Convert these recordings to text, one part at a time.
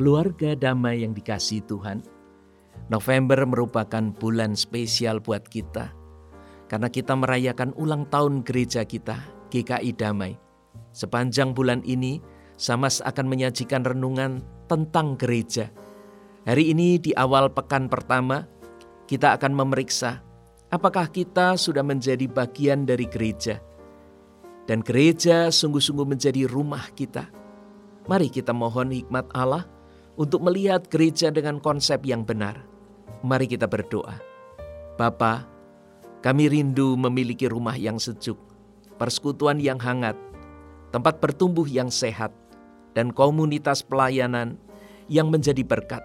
Keluarga damai yang dikasih Tuhan, November merupakan bulan spesial buat kita karena kita merayakan ulang tahun gereja kita, GKI Damai. Sepanjang bulan ini, Samas akan menyajikan renungan tentang gereja. Hari ini di awal pekan pertama, kita akan memeriksa apakah kita sudah menjadi bagian dari gereja. Dan gereja sungguh-sungguh menjadi rumah kita. Mari kita mohon hikmat Allah untuk melihat gereja dengan konsep yang benar. Mari kita berdoa. Bapa, kami rindu memiliki rumah yang sejuk, persekutuan yang hangat, tempat bertumbuh yang sehat, dan komunitas pelayanan yang menjadi berkat.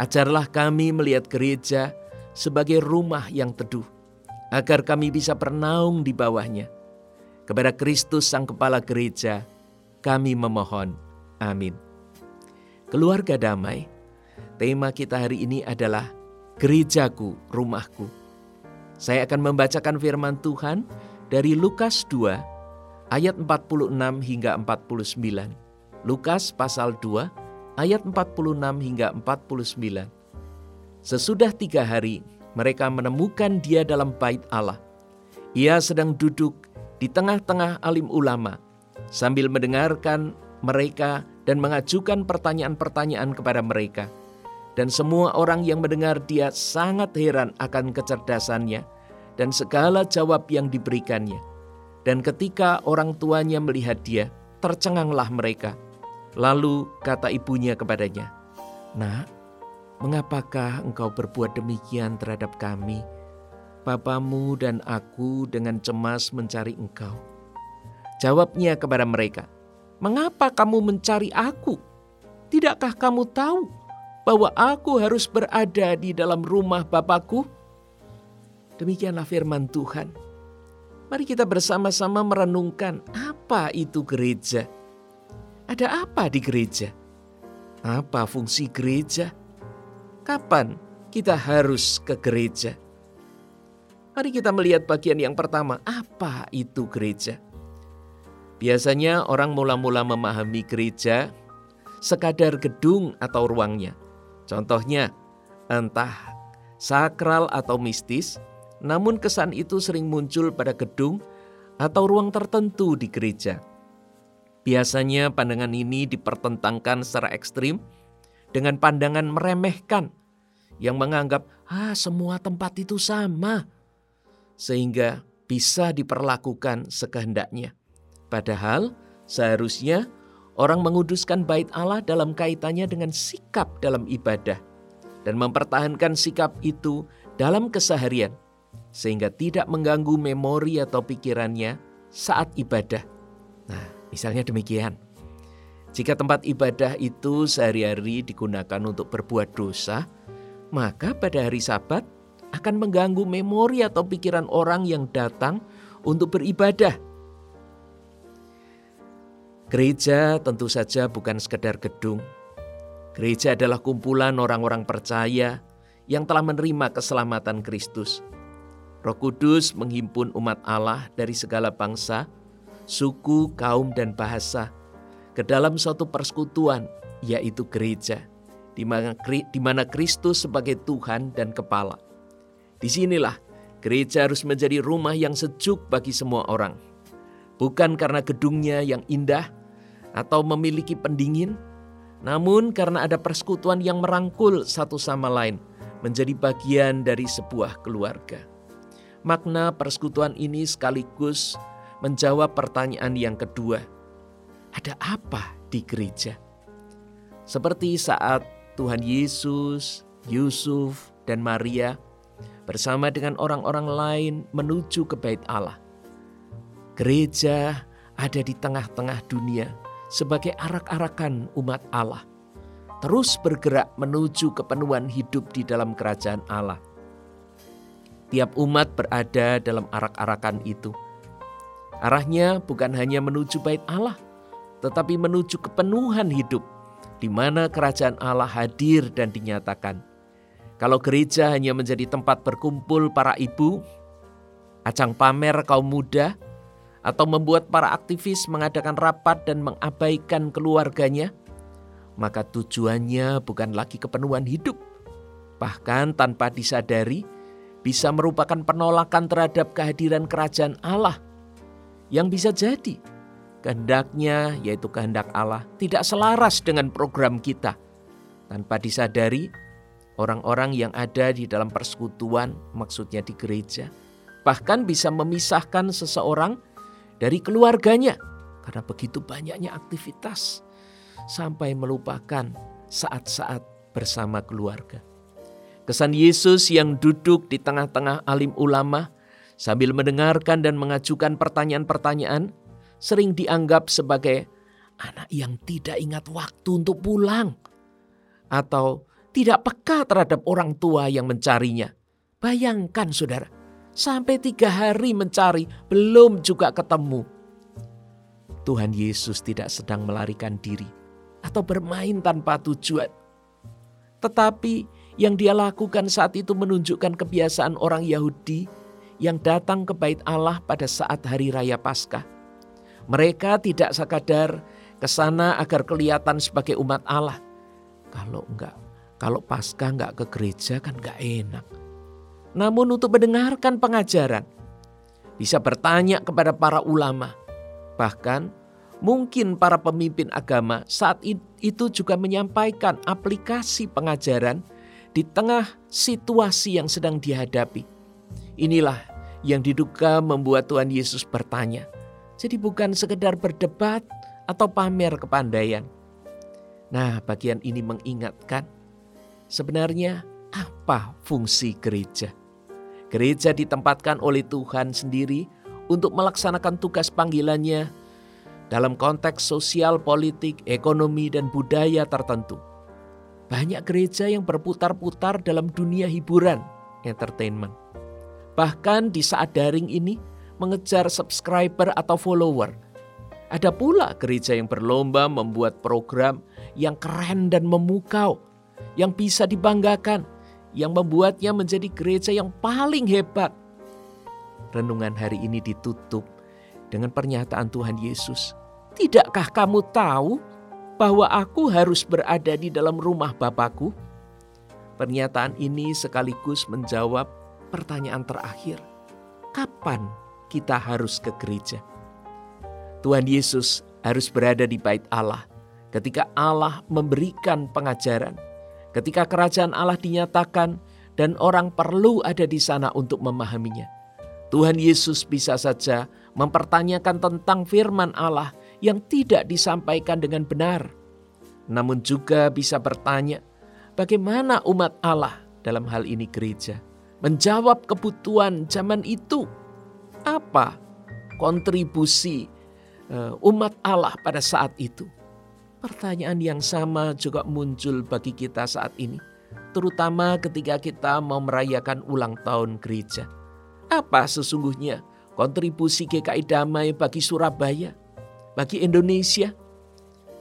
Ajarlah kami melihat gereja sebagai rumah yang teduh, agar kami bisa bernaung di bawahnya. Kepada Kristus Sang Kepala Gereja, kami memohon. Amin. Keluarga damai, tema kita hari ini adalah Gerejaku, Rumahku. Saya akan membacakan firman Tuhan dari Lukas 2 ayat 46 hingga 49. Lukas pasal 2 ayat 46 hingga 49. Sesudah tiga hari, mereka menemukan dia dalam bait Allah. Ia sedang duduk di tengah-tengah alim ulama sambil mendengarkan mereka dan mengajukan pertanyaan-pertanyaan kepada mereka. Dan semua orang yang mendengar dia sangat heran akan kecerdasannya dan segala jawab yang diberikannya. Dan ketika orang tuanya melihat dia, tercenganglah mereka. Lalu kata ibunya kepadanya, Nak, mengapakah engkau berbuat demikian terhadap kami? Bapamu dan aku dengan cemas mencari engkau. Jawabnya kepada mereka, Mengapa kamu mencari aku? Tidakkah kamu tahu bahwa aku harus berada di dalam rumah Bapakku? Demikianlah firman Tuhan. Mari kita bersama-sama merenungkan apa itu gereja. Ada apa di gereja? Apa fungsi gereja? Kapan kita harus ke gereja? Mari kita melihat bagian yang pertama, apa itu gereja? Biasanya orang mula-mula memahami gereja sekadar gedung atau ruangnya. Contohnya, entah sakral atau mistis, namun kesan itu sering muncul pada gedung atau ruang tertentu di gereja. Biasanya pandangan ini dipertentangkan secara ekstrim dengan pandangan meremehkan yang menganggap ah semua tempat itu sama sehingga bisa diperlakukan sekehendaknya. Padahal seharusnya orang menguduskan bait Allah dalam kaitannya dengan sikap dalam ibadah dan mempertahankan sikap itu dalam keseharian sehingga tidak mengganggu memori atau pikirannya saat ibadah. Nah, misalnya demikian. Jika tempat ibadah itu sehari-hari digunakan untuk berbuat dosa, maka pada hari Sabat akan mengganggu memori atau pikiran orang yang datang untuk beribadah. Gereja tentu saja bukan sekedar gedung. Gereja adalah kumpulan orang-orang percaya yang telah menerima keselamatan Kristus Roh Kudus menghimpun umat Allah dari segala bangsa, suku, kaum, dan bahasa ke dalam suatu persekutuan, yaitu gereja, di mana Kristus sebagai Tuhan dan Kepala. Di sinilah gereja harus menjadi rumah yang sejuk bagi semua orang, bukan karena gedungnya yang indah atau memiliki pendingin, namun karena ada persekutuan yang merangkul satu sama lain menjadi bagian dari sebuah keluarga. Makna persekutuan ini sekaligus menjawab pertanyaan yang kedua. Ada apa di gereja? Seperti saat Tuhan Yesus, Yusuf, dan Maria bersama dengan orang-orang lain menuju ke bait Allah. Gereja ada di tengah-tengah dunia sebagai arak-arakan umat Allah. Terus bergerak menuju kepenuhan hidup di dalam kerajaan Allah. Tiap umat berada dalam arak-arakan itu. Arahnya bukan hanya menuju bait Allah, tetapi menuju kepenuhan hidup, di mana kerajaan Allah hadir dan dinyatakan. Kalau gereja hanya menjadi tempat berkumpul para ibu, acang pamer kaum muda, atau membuat para aktivis mengadakan rapat dan mengabaikan keluarganya, maka tujuannya bukan lagi kepenuhan hidup, bahkan tanpa disadari bisa merupakan penolakan terhadap kehadiran kerajaan Allah yang bisa jadi kehendaknya yaitu kehendak Allah tidak selaras dengan program kita. Tanpa disadari orang-orang yang ada di dalam persekutuan maksudnya di gereja bahkan bisa memisahkan seseorang dari keluarganya karena begitu banyaknya aktivitas sampai melupakan saat-saat bersama keluarga. Kesan Yesus yang duduk di tengah-tengah alim ulama sambil mendengarkan dan mengajukan pertanyaan-pertanyaan sering dianggap sebagai anak yang tidak ingat waktu untuk pulang atau tidak peka terhadap orang tua yang mencarinya. Bayangkan saudara, sampai tiga hari mencari belum juga ketemu. Tuhan Yesus tidak sedang melarikan diri atau bermain tanpa tujuan. Tetapi yang dia lakukan saat itu menunjukkan kebiasaan orang Yahudi yang datang ke bait Allah pada saat hari raya Paskah. Mereka tidak sekadar ke sana agar kelihatan sebagai umat Allah. Kalau enggak, kalau Paskah enggak ke gereja kan enggak enak. Namun untuk mendengarkan pengajaran, bisa bertanya kepada para ulama, bahkan mungkin para pemimpin agama saat itu juga menyampaikan aplikasi pengajaran di tengah situasi yang sedang dihadapi. Inilah yang diduga membuat Tuhan Yesus bertanya. Jadi bukan sekedar berdebat atau pamer kepandaian. Nah, bagian ini mengingatkan sebenarnya apa fungsi gereja. Gereja ditempatkan oleh Tuhan sendiri untuk melaksanakan tugas panggilannya dalam konteks sosial, politik, ekonomi, dan budaya tertentu. Banyak gereja yang berputar-putar dalam dunia hiburan, entertainment. Bahkan di saat daring ini mengejar subscriber atau follower. Ada pula gereja yang berlomba membuat program yang keren dan memukau, yang bisa dibanggakan, yang membuatnya menjadi gereja yang paling hebat. Renungan hari ini ditutup dengan pernyataan Tuhan Yesus. Tidakkah kamu tahu bahwa aku harus berada di dalam rumah Bapakku? Pernyataan ini sekaligus menjawab pertanyaan terakhir. Kapan kita harus ke gereja? Tuhan Yesus harus berada di bait Allah ketika Allah memberikan pengajaran, ketika kerajaan Allah dinyatakan dan orang perlu ada di sana untuk memahaminya. Tuhan Yesus bisa saja mempertanyakan tentang firman Allah yang tidak disampaikan dengan benar. Namun juga bisa bertanya, bagaimana umat Allah dalam hal ini gereja menjawab kebutuhan zaman itu? Apa kontribusi eh, umat Allah pada saat itu? Pertanyaan yang sama juga muncul bagi kita saat ini, terutama ketika kita mau merayakan ulang tahun gereja. Apa sesungguhnya kontribusi GKI Damai bagi Surabaya? bagi Indonesia.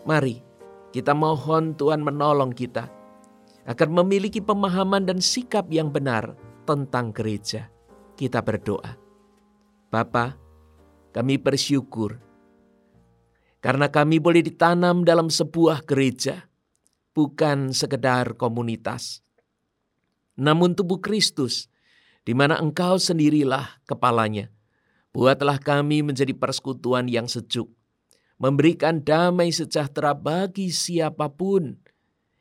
Mari kita mohon Tuhan menolong kita agar memiliki pemahaman dan sikap yang benar tentang gereja. Kita berdoa. Bapa, kami bersyukur karena kami boleh ditanam dalam sebuah gereja, bukan sekedar komunitas. Namun tubuh Kristus, di mana engkau sendirilah kepalanya. Buatlah kami menjadi persekutuan yang sejuk, memberikan damai sejahtera bagi siapa pun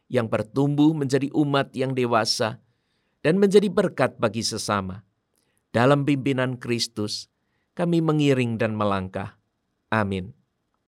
yang bertumbuh menjadi umat yang dewasa dan menjadi berkat bagi sesama. Dalam pimpinan Kristus, kami mengiring dan melangkah. Amin.